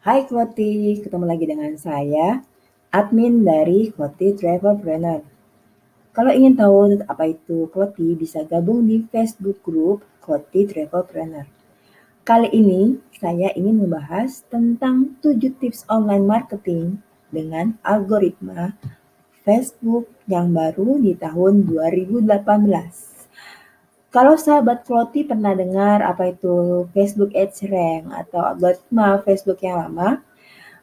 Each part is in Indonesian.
Hai Kloti, ketemu lagi dengan saya, admin dari Kloti Travelpreneur. Kalau ingin tahu apa itu Kloti, bisa gabung di Facebook Group Kloti Travelpreneur. Kali ini saya ingin membahas tentang 7 tips online marketing dengan algoritma Facebook yang baru di tahun 2018. Kalau sahabat Kloti pernah dengar apa itu Facebook Ads Rank atau algoritma Facebook yang lama,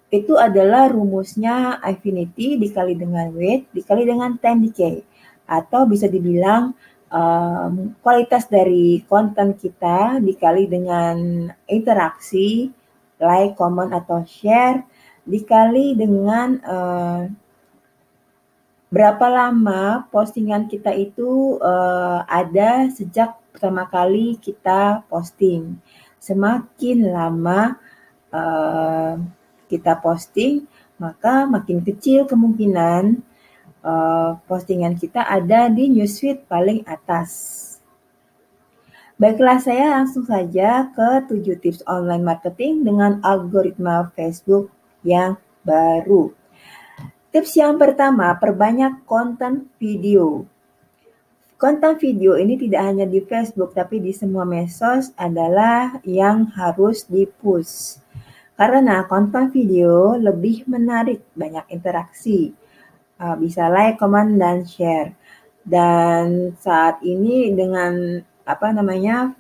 itu adalah rumusnya affinity dikali dengan weight dikali dengan 10 decay atau bisa dibilang um, kualitas dari konten kita dikali dengan interaksi, like, comment atau share dikali dengan uh, berapa lama postingan kita itu uh, ada sejak pertama kali kita posting. Semakin lama uh, kita posting, maka makin kecil kemungkinan uh, postingan kita ada di newsfeed paling atas. Baiklah, saya langsung saja ke 7 tips online marketing dengan algoritma Facebook yang baru. Tips yang pertama, perbanyak konten video. Konten video ini tidak hanya di Facebook, tapi di semua medsos adalah yang harus dipush. Karena konten video lebih menarik, banyak interaksi. Uh, bisa like, comment, dan share. Dan saat ini dengan apa namanya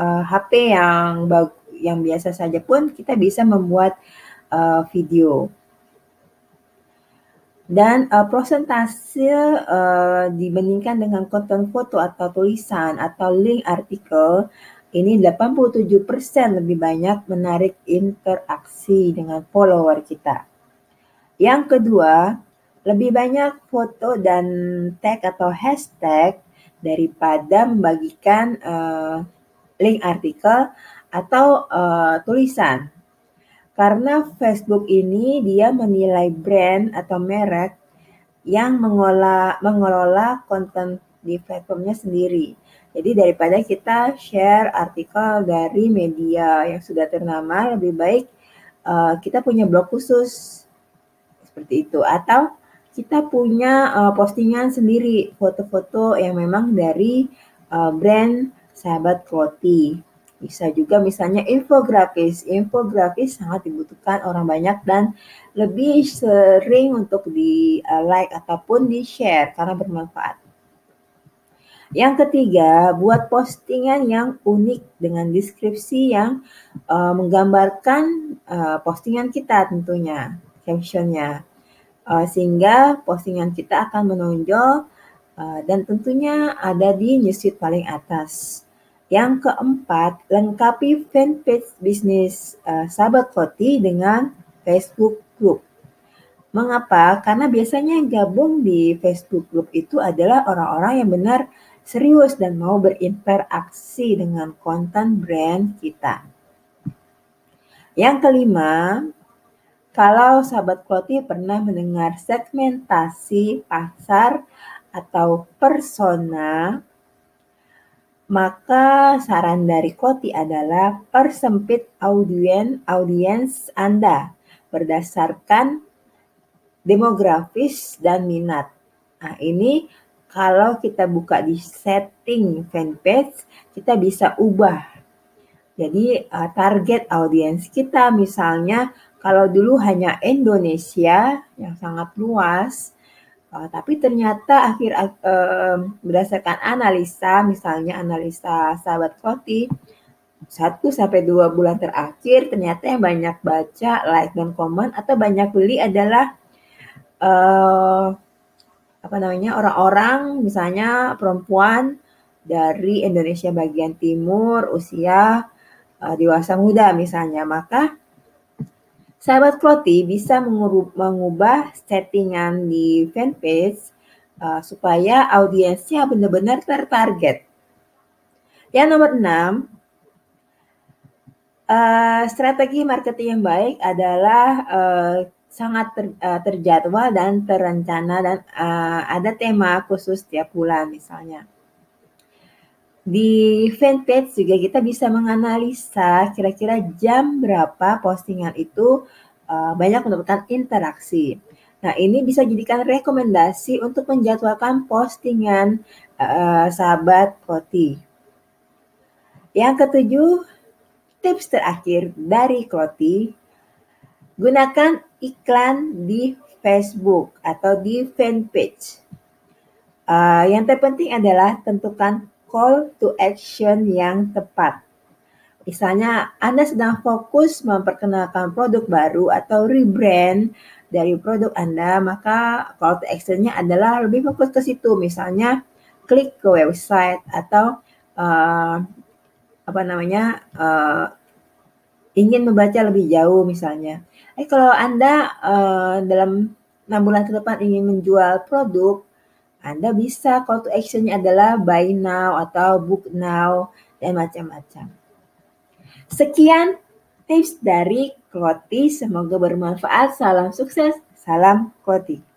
HP yang yang biasa saja pun kita bisa membuat uh, video dan uh, prosentase uh, dibandingkan dengan konten foto atau tulisan atau link artikel ini 87% lebih banyak menarik interaksi dengan follower kita. Yang kedua, lebih banyak foto dan tag atau hashtag daripada membagikan uh, link artikel atau uh, tulisan karena Facebook ini dia menilai brand atau merek yang mengolah mengelola konten di platformnya sendiri. Jadi daripada kita share artikel dari media yang sudah ternama, lebih baik uh, kita punya blog khusus seperti itu atau kita punya uh, postingan sendiri foto-foto yang memang dari uh, brand sahabat Kloti. Bisa juga misalnya infografis. Infografis sangat dibutuhkan orang banyak dan lebih sering untuk di uh, like ataupun di share karena bermanfaat. Yang ketiga, buat postingan yang unik dengan deskripsi yang uh, menggambarkan uh, postingan kita tentunya, captionnya. Uh, sehingga postingan kita akan menonjol uh, dan tentunya ada di newsfeed paling atas. Yang keempat, lengkapi fanpage bisnis uh, Sahabat Koti dengan Facebook Group. Mengapa? Karena biasanya yang gabung di Facebook Group itu adalah orang-orang yang benar serius dan mau berinteraksi dengan konten brand kita. Yang kelima, kalau sahabat Kloti pernah mendengar segmentasi pasar atau persona maka saran dari Koti adalah persempit audien audiens Anda berdasarkan demografis dan minat. Nah, ini kalau kita buka di setting fanpage, kita bisa ubah. Jadi uh, target audiens kita misalnya kalau dulu hanya Indonesia yang sangat luas, Uh, tapi ternyata akhir uh, berdasarkan analisa, misalnya analisa sahabat Koti, satu sampai dua bulan terakhir ternyata yang banyak baca, like dan komen atau banyak beli adalah uh, apa namanya orang-orang misalnya perempuan dari Indonesia bagian timur usia uh, dewasa muda misalnya. Maka Sahabat Kloti bisa mengubah settingan di fanpage uh, supaya audiensnya benar-benar tertarget. Yang nomor 6, uh, strategi marketing yang baik adalah uh, sangat ter, uh, terjadwal dan terencana dan uh, ada tema khusus tiap bulan misalnya. Di fanpage juga kita bisa menganalisa kira-kira jam berapa postingan itu uh, banyak mendapatkan interaksi. Nah, ini bisa jadikan rekomendasi untuk menjadwalkan postingan uh, sahabat Kloti. Yang ketujuh, tips terakhir dari Kloti, gunakan iklan di Facebook atau di fanpage. Uh, yang terpenting adalah tentukan call to action yang tepat. Misalnya Anda sedang fokus memperkenalkan produk baru atau rebrand dari produk Anda, maka call to action-nya adalah lebih fokus ke situ. Misalnya klik ke website atau uh, apa namanya uh, ingin membaca lebih jauh misalnya. Eh kalau Anda uh, dalam enam bulan ke depan ingin menjual produk, Anda bisa call to action-nya adalah buy now atau book now dan macam-macam. Sekian tips dari Kloti, semoga bermanfaat. Salam sukses, salam Kloti.